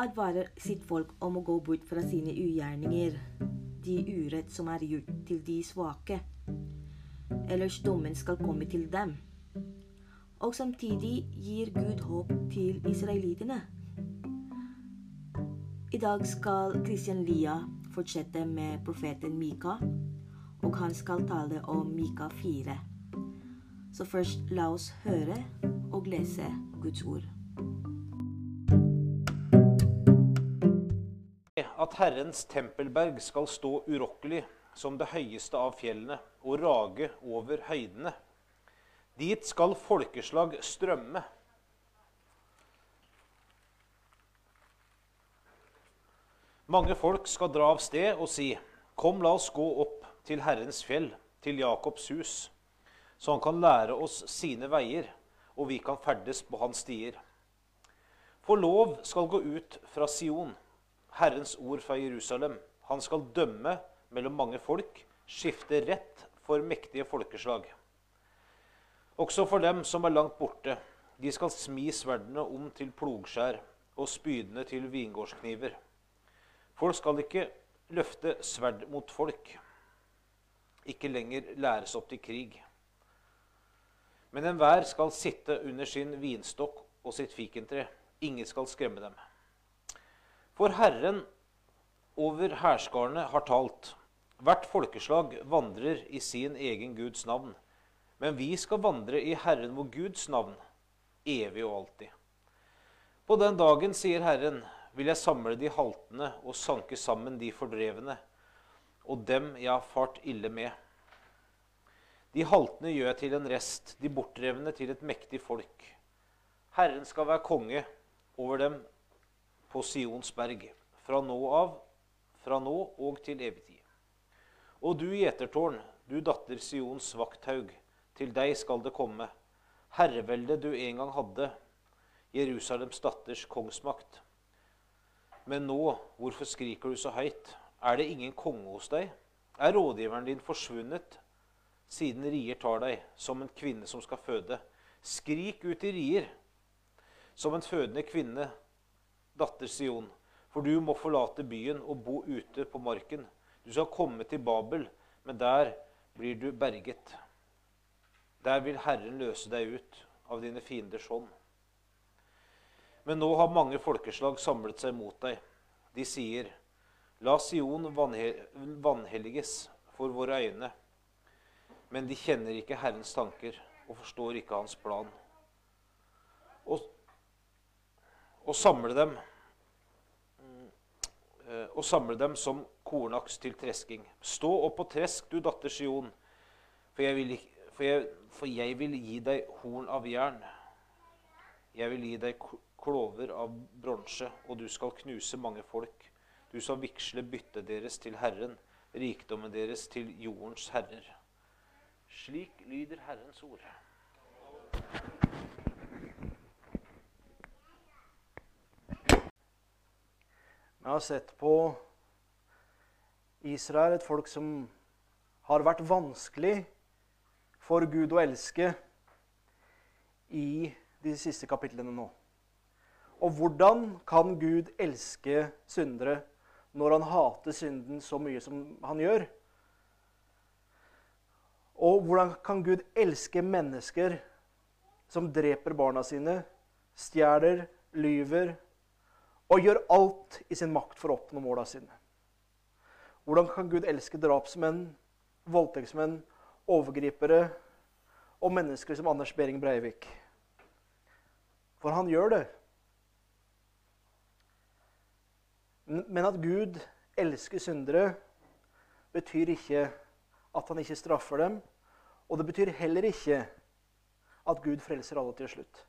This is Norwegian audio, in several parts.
advarer sitt folk om å gå bort fra sine ugjerninger, de urett som er gjort til de svake. Ellers dommen skal komme til dem. Og samtidig gir Gud håp til israelittene. I dag skal Christian Lia fortsette med profeten Mika, og han skal tale om Mika 4. Så først la oss høre og lese Guds ord. At Herrens tempelberg skal stå urokkelig som det høyeste av fjellene og rage over høydene. Dit skal folkeslag strømme. Mange folk skal dra av sted og si, Kom, la oss gå opp til Herrens fjell, til Jakobs hus, så han kan lære oss sine veier, og vi kan ferdes på hans stier. For lov skal gå ut fra Sion, Herrens ord fra Jerusalem. Han skal dømme mellom mange folk, skifte rett for mektige folkeslag. Også for dem som er langt borte. De skal smi sverdene om til plogskjær og spydene til vingårdskniver. Folk skal ikke løfte sverd mot folk, ikke lenger læres opp til krig. Men enhver skal sitte under sin vinstokk og sitt fikentre. Ingen skal skremme dem. For Herren over hærskarene har talt. Hvert folkeslag vandrer i sin egen Guds navn. Men vi skal vandre i Herren vår Guds navn, evig og alltid. På den dagen, sier Herren, vil jeg samle de haltende og sanke sammen de fordrevne, og dem jeg har fart ille med. De haltende gjør jeg til en rest, de bortdrevne til et mektig folk. Herren skal være konge over dem på Sions berg, fra nå av, fra nå og til evig tid. Og du gjetertårn, du datter Sions vakthaug, til deg skal det komme, herreveldet du en gang hadde, Jerusalems datters kongsmakt. Men nå, hvorfor skriker du så høyt? Er det ingen konge hos deg? Er rådgiveren din forsvunnet? Siden rier tar deg, som en kvinne som skal føde. Skrik ut i rier, som en fødende kvinne, datter Sion. For du må forlate byen og bo ute på marken. Du skal komme til Babel, men der blir du berget. Der vil Herren løse deg ut av dine fienders hånd. Men nå har mange folkeslag samlet seg mot deg. De sier, La Sion vanhelliges for våre øyne. Men de kjenner ikke Herrens tanker og forstår ikke hans plan. Og samle dem og samle dem som kornaks til tresking. Stå opp og tresk, du datter Sion, for jeg vil, for jeg, for jeg vil gi deg horn av jern. Jeg vil gi deg klover av bronse, og du skal knuse mange folk. Du skal vigsle byttet deres til Herren, rikdommen deres til jordens herrer. Slik lyder Herrens ord. Vi har sett på Israel, et folk som har vært vanskelig for Gud å elske i de siste kapitlene nå. Og hvordan kan Gud elske syndere når han hater synden så mye som han gjør? Og hvordan kan Gud elske mennesker som dreper barna sine, stjeler, lyver og gjør alt i sin makt for å oppnå måla sine? Hvordan kan Gud elske drapsmenn, voldtektsmenn, overgripere og mennesker som Anders Behring Breivik? For han gjør det. Men at Gud elsker syndere, betyr ikke at han ikke straffer dem. Og det betyr heller ikke at Gud frelser alle til slutt.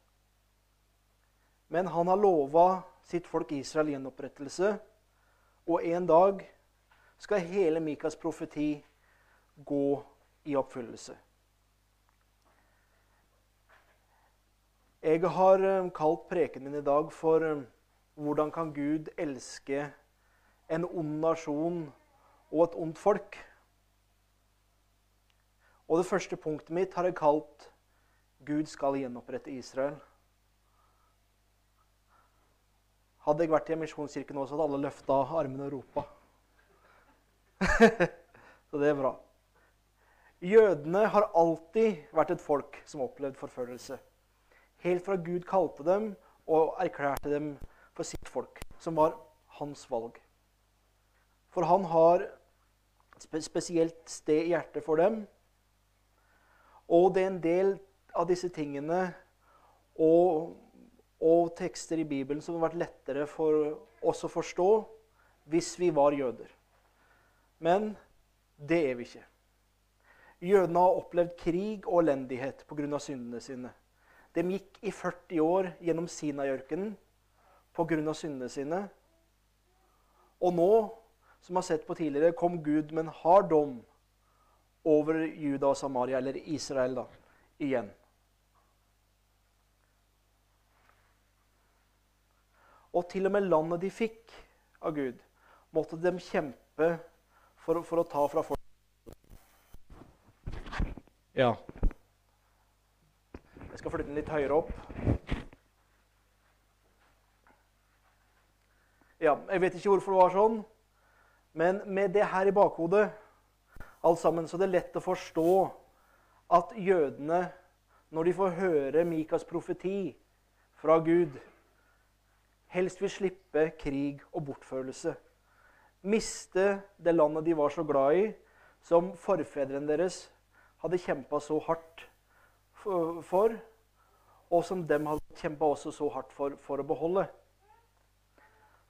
Men han har lova sitt folk Israel gjenopprettelse, og en dag skal hele Mikas profeti gå i oppfyllelse. Jeg har kalt preken min i dag for 'Hvordan kan Gud elske en ond nasjon og et ondt folk?' Og det første punktet mitt har jeg kalt 'Gud skal gjenopprette Israel'. Hadde jeg vært i en misjonskirke nå, så hadde alle løfta armene og ropa. så det er bra. Jødene har alltid vært et folk som har opplevd forfølgelse. Helt fra Gud kalte dem og erklærte dem for sitt folk, som var hans valg. For han har et spesielt sted i hjertet for dem. Og det er en del av disse tingene og, og tekster i Bibelen som har vært lettere for oss å forstå hvis vi var jøder. Men det er vi ikke. Jødene har opplevd krig og elendighet pga. syndene sine. De gikk i 40 år gjennom Sinaiørkenen pga. syndene sine. Og nå, som vi har sett på tidligere, kom Gud med en hard dom over Juda og Samaria, eller Israel, da, igjen. Og til og med landet de fikk av Gud, måtte de kjempe for, for å ta fra folk. Ja. Jeg skal flytte den litt høyere opp. Ja, Jeg vet ikke hvorfor det var sånn, men med det her i bakhodet alt sammen, så det er lett å forstå at jødene, når de får høre Mikas profeti fra Gud, helst vil slippe krig og bortførelse. Miste det landet de var så glad i, som forfedrene deres hadde kjempa så hardt for, og som dem hadde kjempa også så hardt for, for å beholde.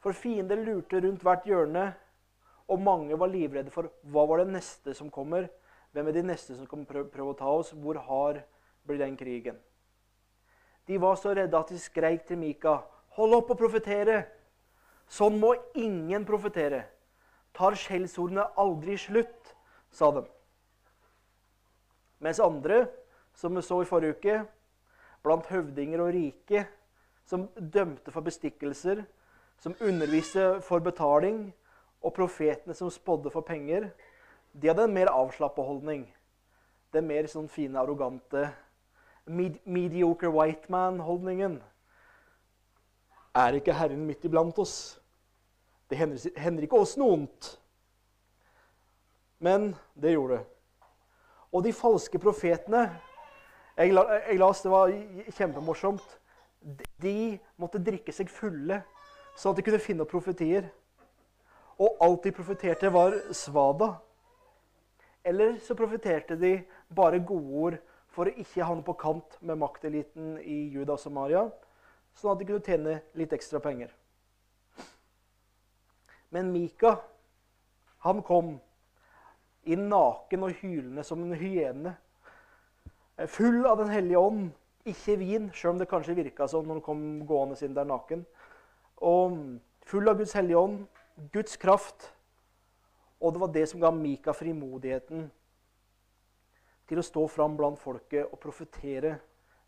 For fiender lurte rundt hvert hjørne, og mange var livredde for hva var det neste som kommer. Hvem er de neste som kommer prøve, prøve å ta oss? Hvor hard blir den krigen? De var så redde at de skreik til Mika, 'Hold opp å profetere!' Sånn må ingen profetere. Tar skjellsordene aldri slutt, sa de. Mens andre, som vi så i forrige uke, blant høvdinger og rike, som dømte for bestikkelser, som underviste for betaling, og profetene som spådde for penger, de hadde en mer avslappa holdning. Den mer sånn fine, arrogante med mediocre white man-holdningen. Er ikke Herren midt iblant oss? Det hender ikke oss noe ondt. Men det gjorde det. Og de falske profetene Jeg, jeg las det var kjempemorsomt. De måtte drikke seg fulle så at de kunne finne opp profetier. Og alt de profeterte, var svada. Eller så profeterte de bare godord for å ikke havne på kant med makteliten i Juda og Samaria, sånn at de kunne tjene litt ekstra penger. Men Mika, han kom inn naken og hylende som en hyene. Full av Den hellige ånd. Ikke vin, sjøl om det kanskje virka sånn når han kom gående inn der naken. Og full av Guds hellige ånd, Guds kraft. Og det var det som ga Mika frimodigheten til å stå fram blant folket og profetere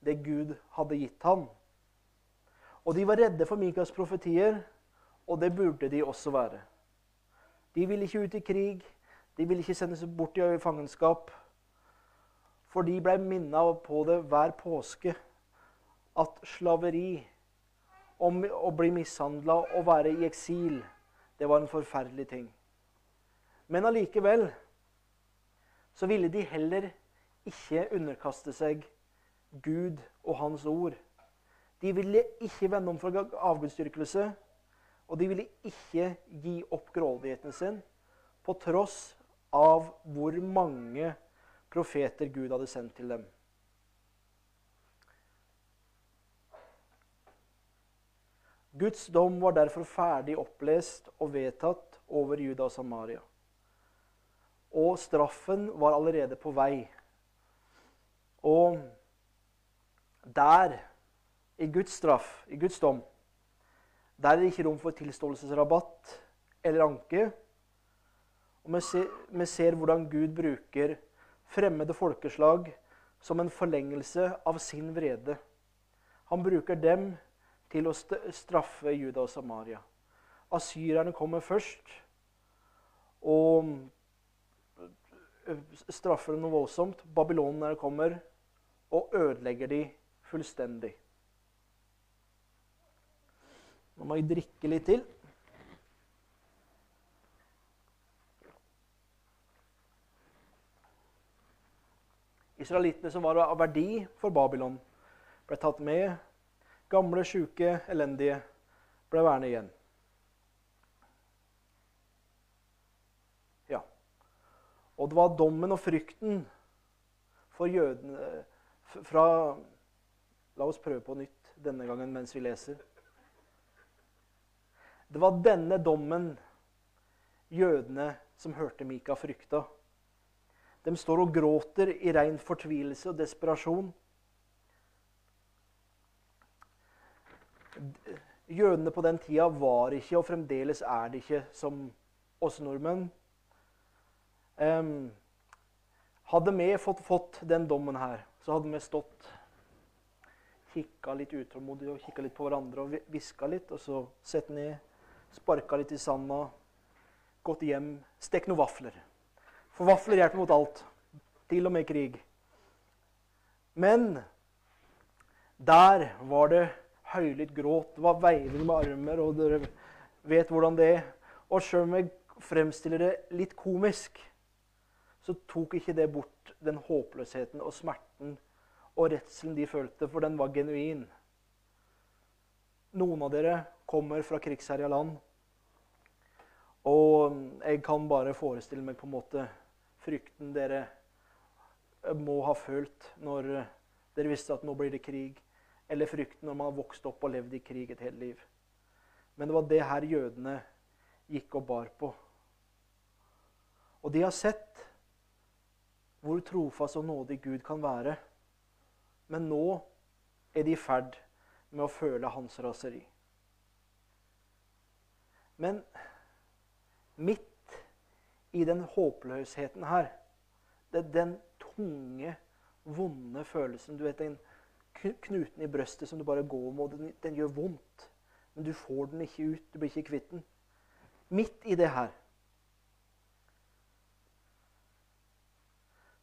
det Gud hadde gitt ham. Og de var redde for Mikas profetier, og det burde de også være. De ville ikke ut i krig, de ville ikke sendes bort i fangenskap. For de ble minna på det hver påske at slaveri, om å bli mishandla og være i eksil, det var en forferdelig ting. Men allikevel så ville de heller ikke underkaste seg Gud og Hans ord. De ville ikke vende om fra avgudsdyrkelse, og de ville ikke gi opp grådigheten sin på tross av hvor mange profeter Gud hadde sendt til dem. Guds dom var derfor ferdig opplest og vedtatt over Juda og Samaria. Og straffen var allerede på vei. Og der, i Guds straff, i Guds dom, der er det ikke rom for tilståelsesrabatt eller anke. Og vi ser, vi ser hvordan Gud bruker fremmede folkeslag som en forlengelse av sin vrede. Han bruker dem til å straffe Juda og Samaria. Asyrerne kommer først og straffer dem noe voldsomt. Babylonerne kommer og ødelegger de fullstendig. Nå må jeg drikke litt til. Israelittene som var av verdi for Babylon, ble tatt med. Gamle, sjuke, elendige ble værende igjen. Ja. Og det var dommen og frykten for jødene fra La oss prøve på nytt denne gangen mens vi leser. Det var denne dommen jødene som hørte Mika, frykta. De står og gråter i ren fortvilelse og desperasjon. Jødene på den tida var ikke, og fremdeles er det ikke, som oss nordmenn. Um, hadde vi fått, fått den dommen her, så hadde vi stått kikka litt utålmodig og kikka litt på hverandre og hviska litt. Og så sett ned, sparka litt i sanda, gått hjem, stekt noen vafler. For vafler hjelper mot alt. Til og med krig. Men der var det høylytt gråt. Det var veiving med armer, og dere vet hvordan det er. Og sjøl om jeg fremstiller det litt komisk, så tok ikke det bort den håpløsheten og smerten og redselen de følte, for den var genuin. Noen av dere kommer fra krigsherja land. Og jeg kan bare forestille meg på en måte frykten dere må ha følt når dere visste at nå blir det krig. Eller frykten når man har vokst opp og levd i krig et helt liv. Men det var det her jødene gikk og bar på. Og de har sett hvor trofast og nådig Gud kan være. Men nå er de i ferd med å føle hans raseri. Men midt i den håpløsheten her, det er den tunge, vonde følelsen Du vet den knuten i brøstet som du bare går med, og den, den gjør vondt. Men du får den ikke ut. Du blir ikke kvitt den. Midt i det her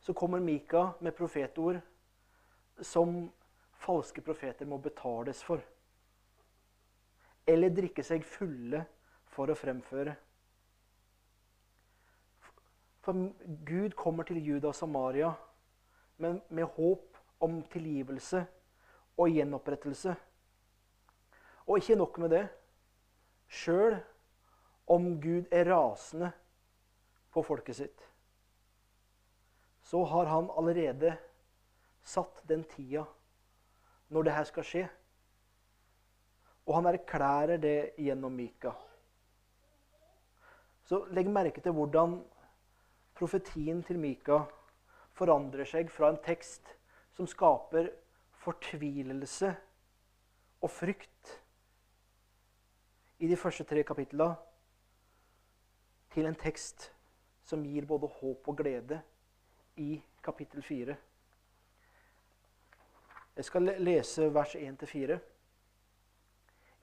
så kommer Mika med profetord som falske profeter må betales for. Eller drikke seg fulle for å fremføre. For Gud kommer til Juda og Samaria men med håp om tilgivelse og gjenopprettelse. Og ikke nok med det. Sjøl om Gud er rasende på folket sitt, så har han allerede satt den tida når det her skal skje. Og han erklærer det gjennom Mika. Så legg merke til hvordan profetien til Mika forandrer seg fra en tekst som skaper fortvilelse og frykt i de første tre kapitlene, til en tekst som gir både håp og glede i kapittel fire. Jeg skal lese vers 1-4.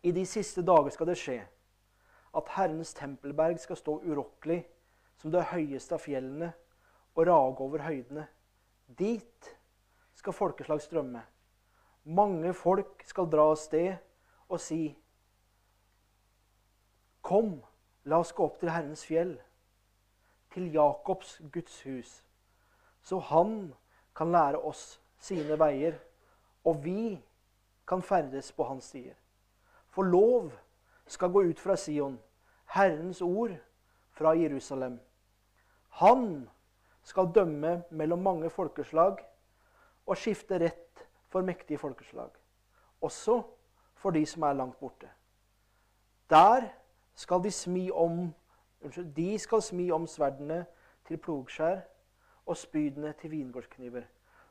I de siste dager skal det skje at Herrens tempelberg skal stå urokkelig som det høyeste av fjellene og rage over høydene. Dit skal folkeslag strømme. Mange folk skal dra av sted og si Kom, la oss gå opp til Herrens fjell, til Jakobs Guds hus, så han kan lære oss sine veier og vi kan ferdes på hans stier. For lov skal gå ut fra Sion, Herrens ord fra Jerusalem. Han skal dømme mellom mange folkeslag og skifte rett for mektige folkeslag, også for de som er langt borte. Der skal de smi om unnskyld, de skal smi om sverdene til plogskjær og spydene til vingårdskniver.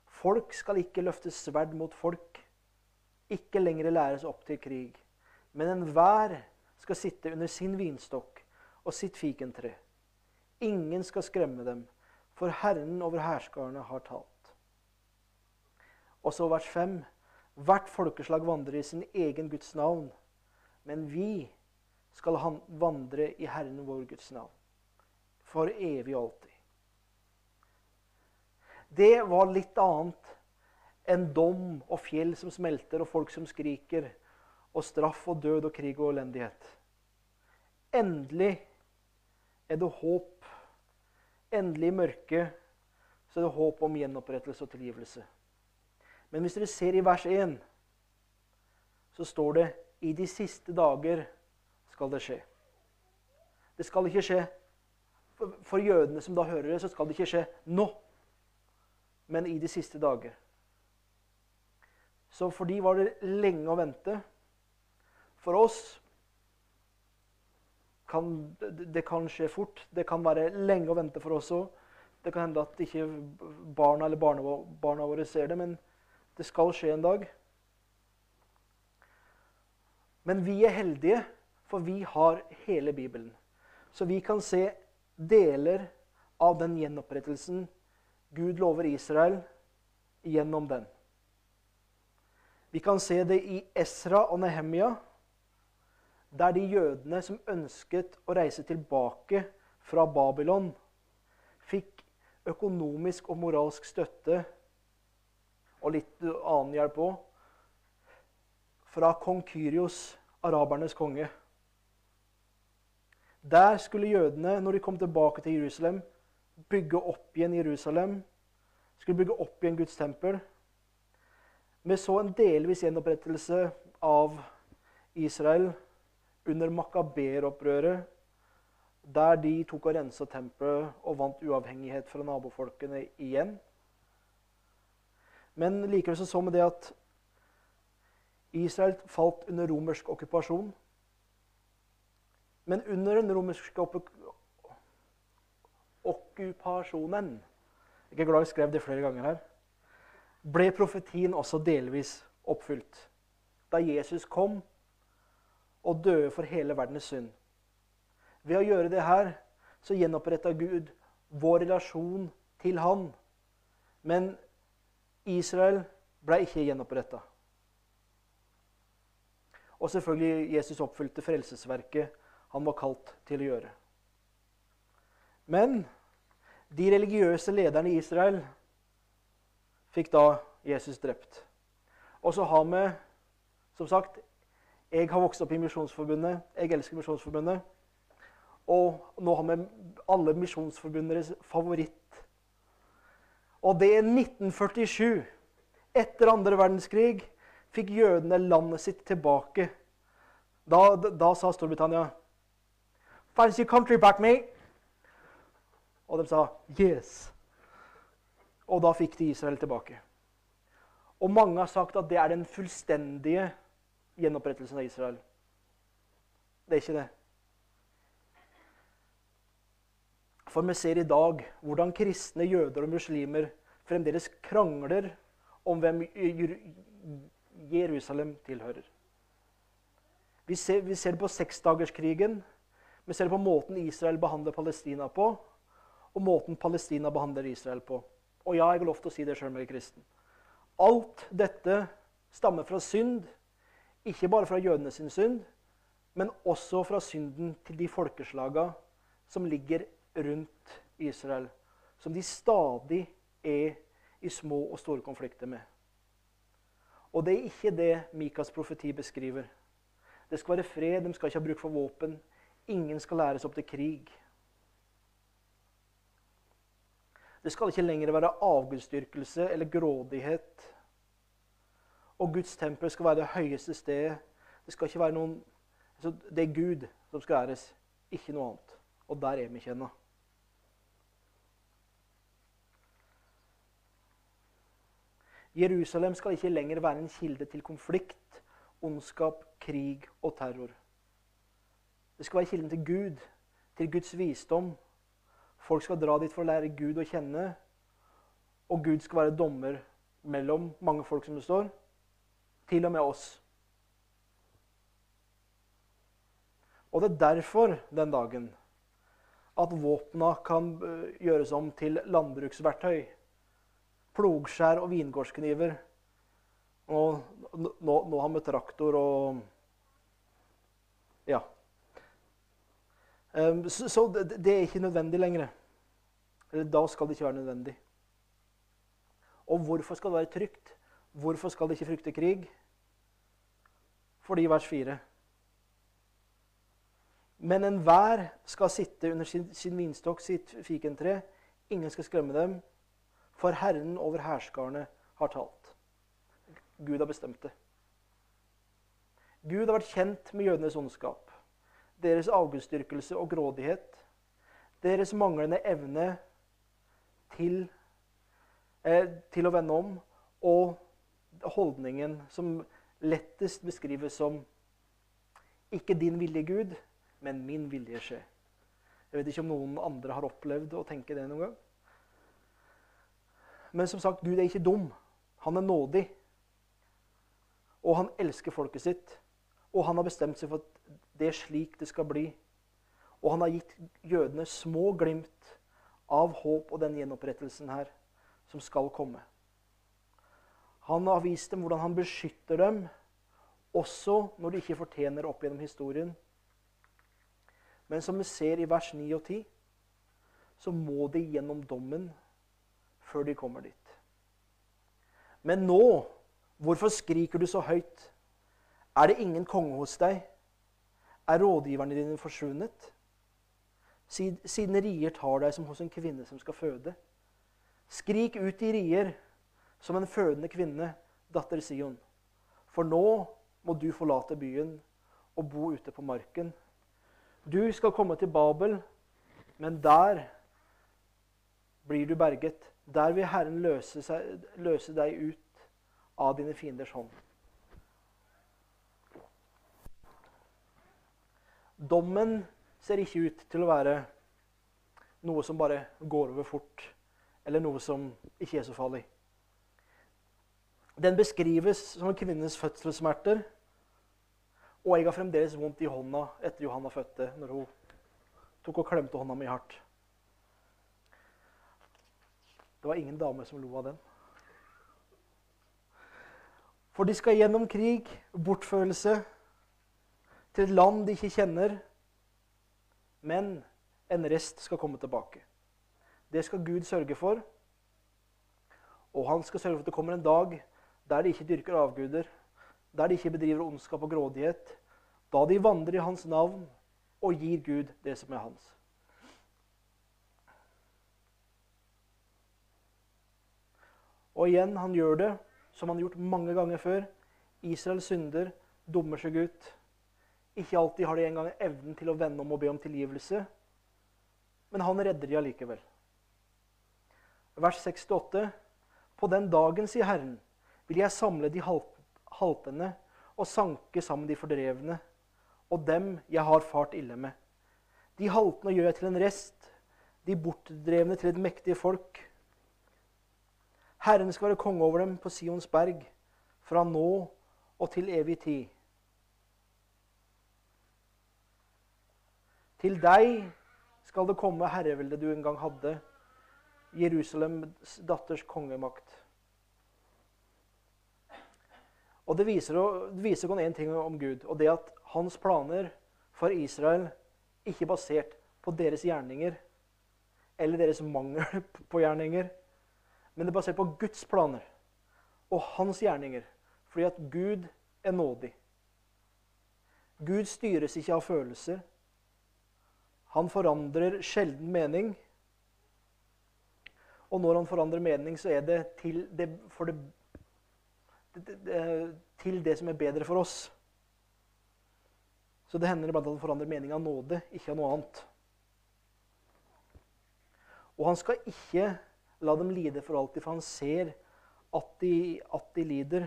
Folk skal ikke løfte sverd mot folk, ikke lenger læres opp til krig. Men enhver skal sitte under sin vinstokk og sitt fikentre. Ingen skal skremme dem, for Herren over hærskarene har talt. Og så vers 5. Hvert folkeslag vandrer i sin egen Guds navn, men vi skal vandre i Herren vår Guds navn. For evig og alltid. Det var litt annet enn dom og fjell som smelter og folk som skriker og straff og død og krig og elendighet. Endelig er det håp. Endelig i mørket så er det håp om gjenopprettelse og tilgivelse. Men hvis dere ser i vers 1, så står det i de siste dager skal det skje. Det skal ikke skje for jødene som da hører det, så skal det ikke skje nå, men i de siste dager. Så for de var det lenge å vente. For oss kan det kan skje fort. Det kan være lenge å vente for oss òg. Det kan hende at ikke barna eller barna våre ser det, men det skal skje en dag. Men vi er heldige, for vi har hele Bibelen. Så vi kan se deler av den gjenopprettelsen Gud lover Israel gjennom den. Vi kan se det i Esra og Nehemia, der de jødene som ønsket å reise tilbake fra Babylon, fikk økonomisk og moralsk støtte og litt annen hjelp òg fra kong Kyrios, arabernes konge. Der skulle jødene, når de kom tilbake til Jerusalem, bygge opp igjen Jerusalem. Skulle bygge opp igjen Guds tempel. Vi så en delvis gjenopprettelse av Israel under makaberopprøret, der de tok og rensa tempelet og vant uavhengighet fra nabofolkene igjen. Men likevel så, så vi det at Israel falt under romersk okkupasjon. Men under den romerske okkupasjonen Jeg er glad jeg skrev det flere ganger her. Ble profetien også delvis oppfylt. Da Jesus kom og døde for hele verdens synd. Ved å gjøre det her så gjenoppretta Gud vår relasjon til Han. Men Israel ble ikke gjenoppretta. Og selvfølgelig Jesus oppfylte frelsesverket han var kalt til å gjøre. Men de religiøse lederne i Israel fikk da Jesus drept. Og så har vi, som sagt Jeg har vokst opp i Misjonsforbundet. Jeg elsker Misjonsforbundet. Og nå har vi alle Misjonsforbunderes favoritt. Og det er 1947. Etter andre verdenskrig fikk jødene landet sitt tilbake. Da, da, da sa Storbritannia Fancy country back, me. Og de sa yes. Og da fikk de Israel tilbake. Og mange har sagt at det er den fullstendige gjenopprettelsen av Israel. Det er ikke det. For vi ser i dag hvordan kristne jøder og muslimer fremdeles krangler om hvem Jerusalem tilhører. Vi ser, vi ser det på seksdagerskrigen. Vi ser det på måten Israel behandler Palestina på, og måten Palestina behandler Israel på. Og ja, jeg har lov til å si det sjøl om jeg er kristen. Alt dette stammer fra synd, ikke bare fra jødene sin synd, men også fra synden til de folkeslaga som ligger rundt Israel, som de stadig er i små og store konflikter med. Og det er ikke det Mikas profeti beskriver. Det skal være fred, de skal ikke ha bruk for våpen. Ingen skal læres opp til krig. Det skal ikke lenger være avgudsdyrkelse eller grådighet. Og Guds tempel skal være det høyeste stedet. Det skal ikke være noen altså Det er Gud som skal æres, ikke noe annet. Og der er vi ikke. Jerusalem skal ikke lenger være en kilde til konflikt, ondskap, krig og terror. Det skal være kilden til Gud, til Guds visdom. Folk skal dra dit for å lære Gud å kjenne. Og Gud skal være dommer mellom mange folk, som det står, til og med oss. Og det er derfor den dagen at våpna kan eh, gjøres om til landbruksverktøy plogskjær og vingårdskniver. Og nå, nå har vi traktor og Ja. Um, så, så det, det, er ikke nødvendig lenger. Eller da skal det ikke være nødvendig. Og hvorfor skal det være trygt? Hvorfor skal det ikke frykte krig? Fordi vers 4 Men enhver skal sitte under sin, sin vinstokk, sitt fikentre. Ingen skal skremme dem, for Herren over hærskarene har talt. Gud har bestemt det. Gud har vært kjent med jødenes ondskap, deres avgudsdyrkelse og grådighet, deres manglende evne til, eh, til å vende om, og holdningen som lettest beskrives som ikke din vilje, Gud, men min vilje skje. Jeg vet ikke om noen andre har opplevd å tenke det noen gang. Men som sagt, Gud er ikke dum. Han er nådig. Og han elsker folket sitt. Og han har bestemt seg for at det er slik det skal bli. Og han har gitt jødene små glimt av håp og den gjenopprettelsen her som skal komme. Han har vist dem hvordan han beskytter dem, også når de ikke fortjener opp gjennom historien. Men som vi ser i vers 9 og 10, så må de gjennom dommen før de kommer dit. Men nå, hvorfor skriker du så høyt? Er det ingen konge hos deg? Er rådgiverne dine forsvunnet? Siden rier tar deg som hos en kvinne som skal føde. Skrik ut i rier som en fødende kvinne, datter Sion. For nå må du forlate byen og bo ute på marken. Du skal komme til Babel, men der blir du berget. Der vil Herren løse, seg, løse deg ut av dine fienders hånd. Dommen ser ikke ut til å være noe som bare går over fort, eller noe som ikke er så farlig. Den beskrives som en kvinnes fødselssmerter. Og jeg har fremdeles vondt i hånda etter Johanna fødte, når hun tok og klemte hånda mi hardt. Det var ingen dame som lo av den. For de skal gjennom krig, bortførelse, til et land de ikke kjenner. Men en rest skal komme tilbake. Det skal Gud sørge for. Og han skal sørge for at det kommer en dag der de ikke dyrker avguder, der de ikke bedriver ondskap og grådighet, da de vandrer i hans navn og gir Gud det som er hans. Og igjen, han gjør det som han har gjort mange ganger før. Israel synder, dummer seg ut. Ikke alltid har de engang evnen til å vende om og be om tilgivelse. Men han redder de allikevel. Vers 68. På den dagen, sier Herren, vil jeg samle de haltende og sanke sammen de fordrevne og dem jeg har fart ille med. De haltende gjør jeg til en rest, de bortdrevne til et mektig folk. Herren skal være konge over dem på Sions berg, fra nå og til evig tid. Til deg skal det komme herreveldet du en gang hadde, Jerusalems datters kongemakt. Og Det viser, det viser én ting om Gud, og det at hans planer for Israel ikke er basert på deres gjerninger eller deres mangel på gjerninger, men det er basert på Guds planer og hans gjerninger, fordi at Gud er nådig. Gud styres ikke av følelser. Han forandrer sjelden mening. Og når han forandrer mening, så er det, det for det til det som er bedre for oss. Så det hender iblant at han forandrer mening av nåde, ikke av noe annet. Og han skal ikke la dem lide for alltid, for han ser at de, at de lider.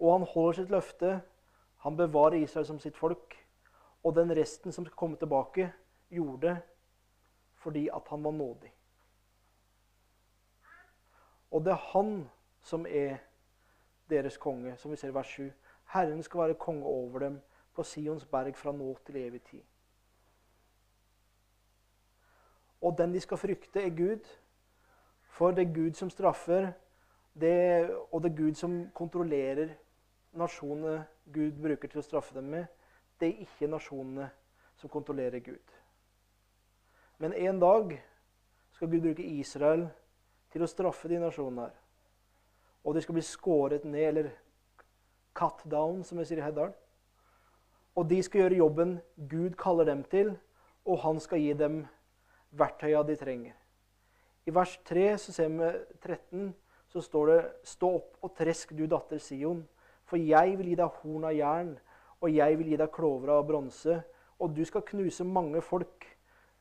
Og han holder sitt løfte. Han bevarer Israel som sitt folk. Og den resten som skal komme tilbake, gjorde det fordi at han var nådig. Og det er han som er deres konge, som vi ser i vers 7. Herren skal være konge over dem på Sions berg fra nå til evig tid. Og den de skal frykte, er Gud. For det er Gud som straffer, det, og det er Gud som kontrollerer nasjonene Gud bruker til å straffe dem med. Det er ikke nasjonene som kontrollerer Gud. Men en dag skal Gud bruke Israel til å straffe de nasjonene her og de skal bli skåret ned eller cut down, som vi sier i Heddal. Og de skal gjøre jobben Gud kaller dem til, og han skal gi dem verktøya de trenger. I vers 3 så ser vi 13, så står det Stå opp og tresk, du datter Sion, for jeg vil gi deg horn av jern, og jeg vil gi deg klover av bronse, og du skal knuse mange folk.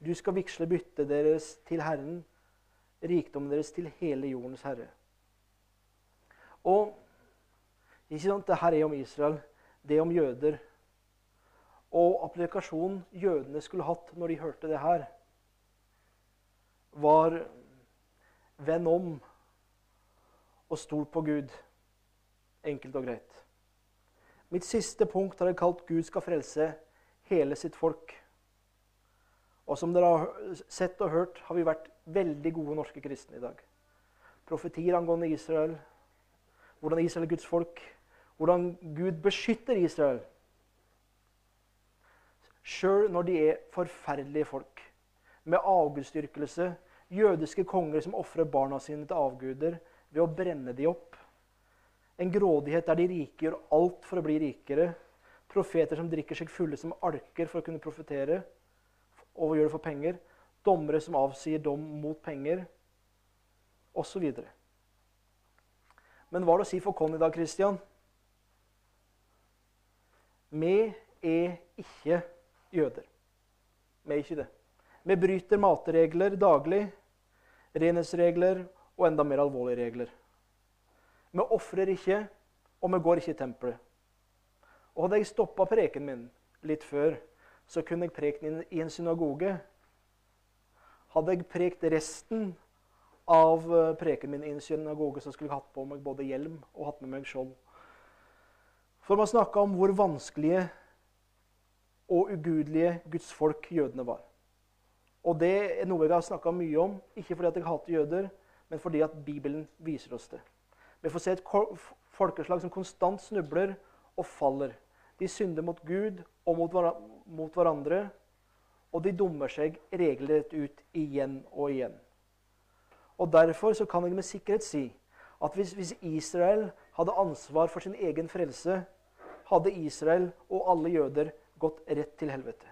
Du skal vigsle byttet deres til Herren, rikdommen deres til hele jordens herre. Og ikke sant, det her er om Israel, det er om jøder. Og applikasjonen jødene skulle hatt når de hørte det her, var venn om og stol på Gud. Enkelt og greit. Mitt siste punkt har jeg kalt 'Gud skal frelse hele sitt folk'. Og som dere har sett og hørt, har vi vært veldig gode norske kristne i dag. Profetier angående Israel, hvordan Israel er Guds folk, hvordan Gud beskytter Israel. Sjøl når de er forferdelige folk, med avgudsdyrkelse, jødiske konger som ofrer barna sine til avguder ved å brenne de opp. En grådighet der de rike gjør alt for å bli rikere. Profeter som drikker seg fulle som arker for å kunne profetere og gjør det for penger. Dommere som avsier dom mot penger, osv. Men hva er det å si for Conny i dag, Christian? Vi er ikke jøder. Vi er ikke det. Vi bryter matregler daglig, renhetsregler og enda mer alvorlige regler. Vi ofrer ikke, og vi går ikke i tempelet. Og hadde jeg stoppa preken min litt før, så kunne jeg prekt den i en synagoge. Hadde jeg prekt resten av eh, preken min i en synagoge, så skulle jeg hatt på meg både hjelm og hatt med meg skjold. For man snakka om hvor vanskelige og ugudelige Guds folk jødene var. Og det er noe jeg har snakka mye om, ikke fordi at jeg hater jøder, men fordi at Bibelen viser oss det. Vi får se et folkeslag som konstant snubler og faller. De synder mot Gud og mot, hverandre, og de dummer seg regelrett ut igjen og igjen. Og Derfor så kan jeg med sikkerhet si at hvis, hvis Israel hadde ansvar for sin egen frelse, hadde Israel og alle jøder gått rett til helvete.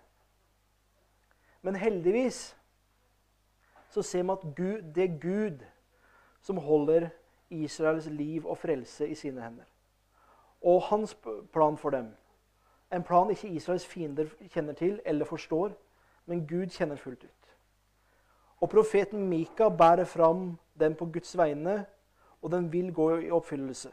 Men heldigvis så ser vi at Gud, det er Gud som holder Israels liv og frelse i sine hender. Og hans plan for dem. En plan ikke Israels fiender kjenner til eller forstår, men Gud kjenner fullt ut. Og profeten Mika bærer fram den på Guds vegne, og den vil gå i oppfyllelse.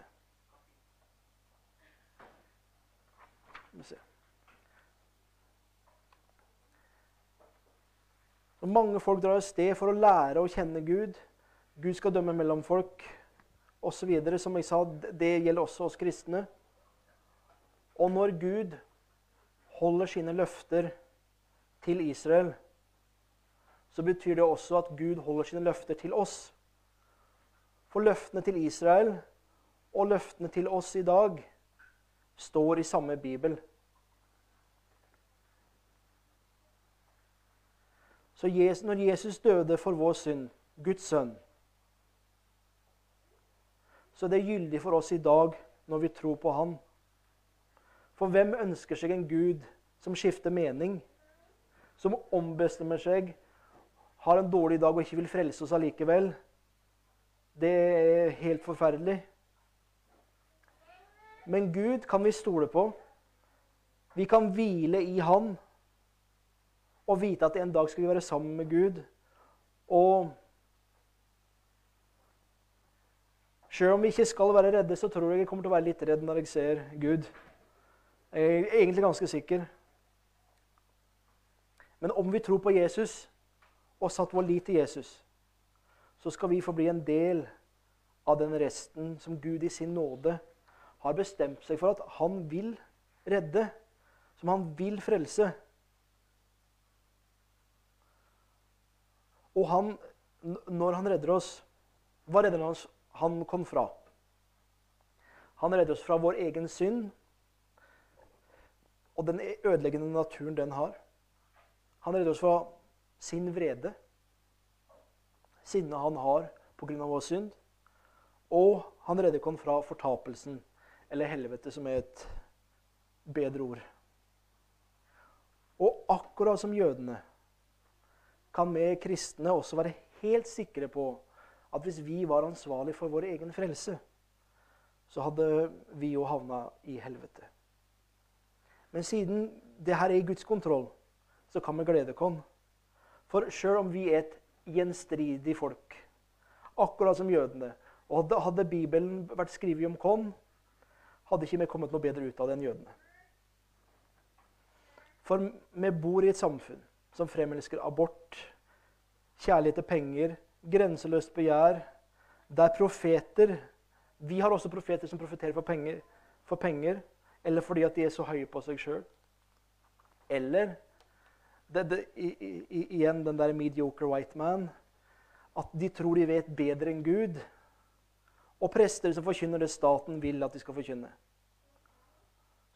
Mange folk drar av sted for å lære å kjenne Gud. Gud skal dømme mellom folk osv. Som jeg sa, det gjelder også oss kristne. Og når Gud holder sine løfter til Israel, så betyr det også at Gud holder sine løfter til oss. For løftene til Israel og løftene til oss i dag står i samme bibel. Så når Jesus døde for vår synd, Guds sønn, så det er gyldig for oss i dag når vi tror på Han. For hvem ønsker seg en Gud som skifter mening, som ombestemmer seg, har en dårlig dag og ikke vil frelse oss allikevel? Det er helt forferdelig. Men Gud kan vi stole på. Vi kan hvile i Han og vite at en dag skal vi være sammen med Gud. Og Sjøl om vi ikke skal være redde, så tror jeg jeg kommer til å være litt redd når jeg ser Gud. Jeg er egentlig ganske sikker. Men om vi tror på Jesus og satt vår lit til Jesus, så skal vi få bli en del av den resten som Gud i sin nåde har bestemt seg for at han vil redde, som han vil frelse. Og han, når han redder oss Hva redder han oss han kom fra. Han redder oss fra vår egen synd og den ødeleggende naturen den har. Han redder oss fra sin vrede, sinnet han har pga. vår synd. Og han redder oss fra fortapelsen, eller helvete, som er et bedre ord. Og akkurat som jødene kan vi kristne også være helt sikre på at hvis vi var ansvarlig for vår egen frelse, så hadde vi jo havna i helvete. Men siden det her er i Guds kontroll, så kan vi glede oss. For sjøl om vi er et gjenstridig folk, akkurat som jødene, og hadde Bibelen vært skrevet om oss, hadde ikke vi kommet noe bedre ut av det enn jødene. For vi bor i et samfunn som fremelsker abort, kjærlighet til penger, grenseløst begjær, der profeter Vi har også profeter som profeterer for penger, for penger eller fordi at de er så høye på seg sjøl. Eller det, det, i, i, igjen den der mediocre white man. At de tror de vet bedre enn Gud. Og prester som forkynner det staten vil at de skal forkynne.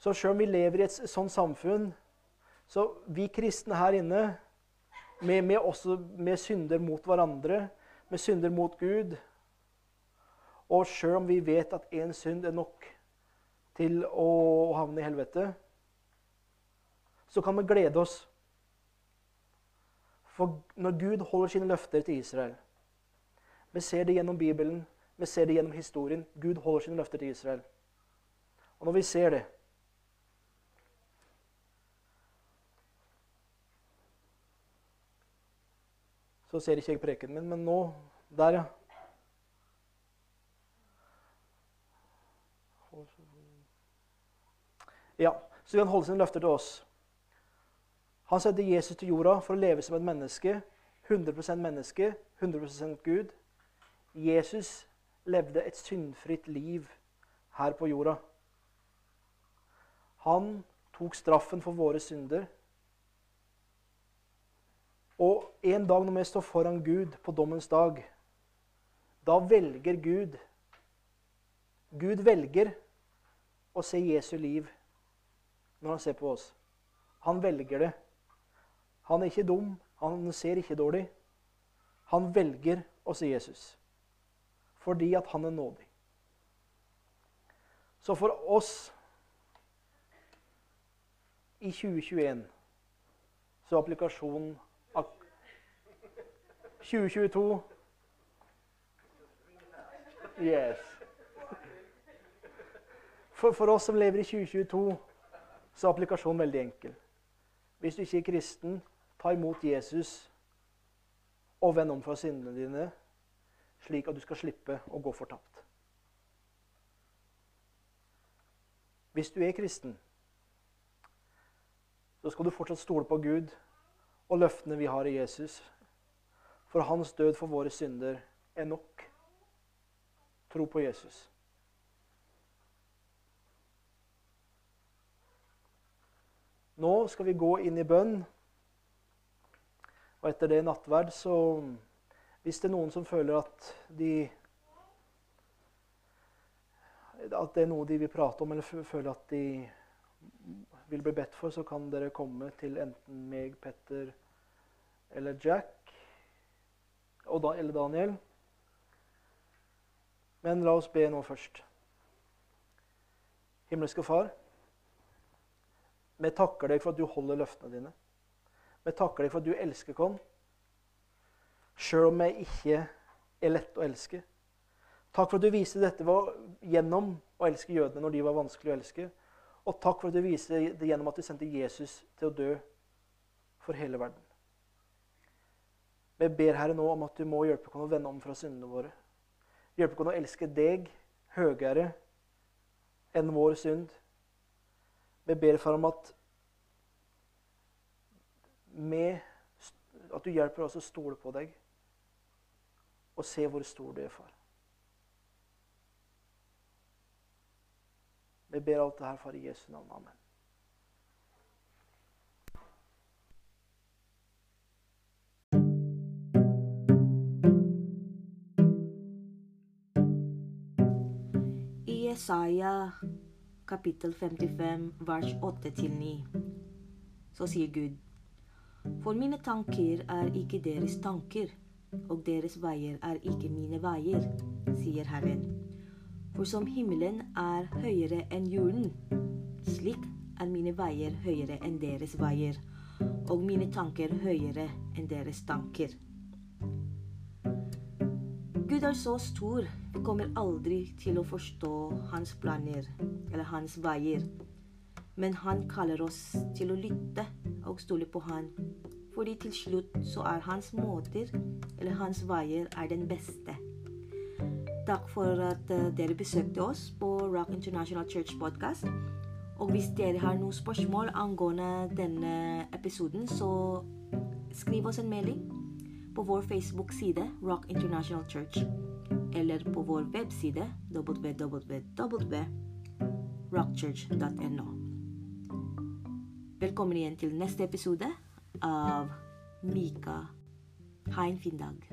Så sjøl om vi lever i et sånt samfunn, så vi kristne her inne, med, med, også, med synder mot hverandre, med synder mot Gud. Og sjøl om vi vet at én synd er nok til å havne i helvete, så kan vi glede oss. For når Gud holder sine løfter til Israel Vi ser det gjennom Bibelen, vi ser det gjennom historien. Gud holder sine løfter til Israel. Og når vi ser det Så ser ikke jeg preken min, men nå Der, ja. Ja, Så vil han holde sine løfter til oss. Han sendte Jesus til jorda for å leve som et menneske. 100% menneske, 100% Gud. Jesus levde et syndfritt liv her på jorda. Han tok straffen for våre synder. Og en dag når vi står foran Gud på dommens dag, da velger Gud Gud velger å se Jesu liv når han ser på oss. Han velger det. Han er ikke dum, han ser ikke dårlig. Han velger å si Jesus fordi at han er nådig. Så for oss i 2021 så er applikasjonen 2022 Yes. For, for oss som lever i 2022 så er applikasjonen veldig enkel. Hvis du ikke er kristen, ta imot Jesus og vend om fra syndene dine, slik at du skal slippe å gå fortapt. Hvis du er kristen, så skal du fortsatt stole på Gud og løftene vi har i Jesus. For hans død for våre synder er nok. Tro på Jesus. Nå skal vi gå inn i bønn. Og etter det nattverd, så Hvis det er noen som føler at de At det er noe de vil prate om, eller føler at de vil bli bedt for, så kan dere komme til enten meg, Petter eller Jack eller Daniel. Men la oss be nå først. Himmelske Far. Vi takker deg for at du holder løftene dine. Vi takker deg for at du elsker oss, sjøl om vi ikke er lett å elske. Takk for at du viste dette gjennom å elske jødene når de var vanskelig å elske. Og takk for at du viste det gjennom at du sendte Jesus til å dø for hele verden. Vi ber Herre nå om at du må hjelpe oss å vende om fra syndene våre. Hjelpe oss å elske deg høyere enn vår synd. Vi ber for om at, med, at du hjelper oss å stole på deg og se hvor stor du er, far. Vi ber alt det her, far, i Jesu navn. Amen. I Jesaja kapittel 55, vers 8-9, så sier Gud For mine tanker er ikke deres tanker, og deres veier er ikke mine veier, sier Herren. For som himmelen er høyere enn jorden, slik er mine veier høyere enn deres veier, og mine tanker høyere enn deres tanker. Gud er så stor, vi kommer aldri til å forstå hans planer eller hans veier. Men han kaller oss til å lytte og stole på han, fordi til slutt så er hans måter eller hans veier er den beste. Takk for at uh, dere besøkte oss på Rock International Church Podcast. Og hvis dere har noen spørsmål angående denne episoden, så skriv oss en melding på vår Facebook-side Rock International Church, eller på vår webside www.rockchurch.no. Velkommen igjen til neste episode av Mika. Ha en fin dag.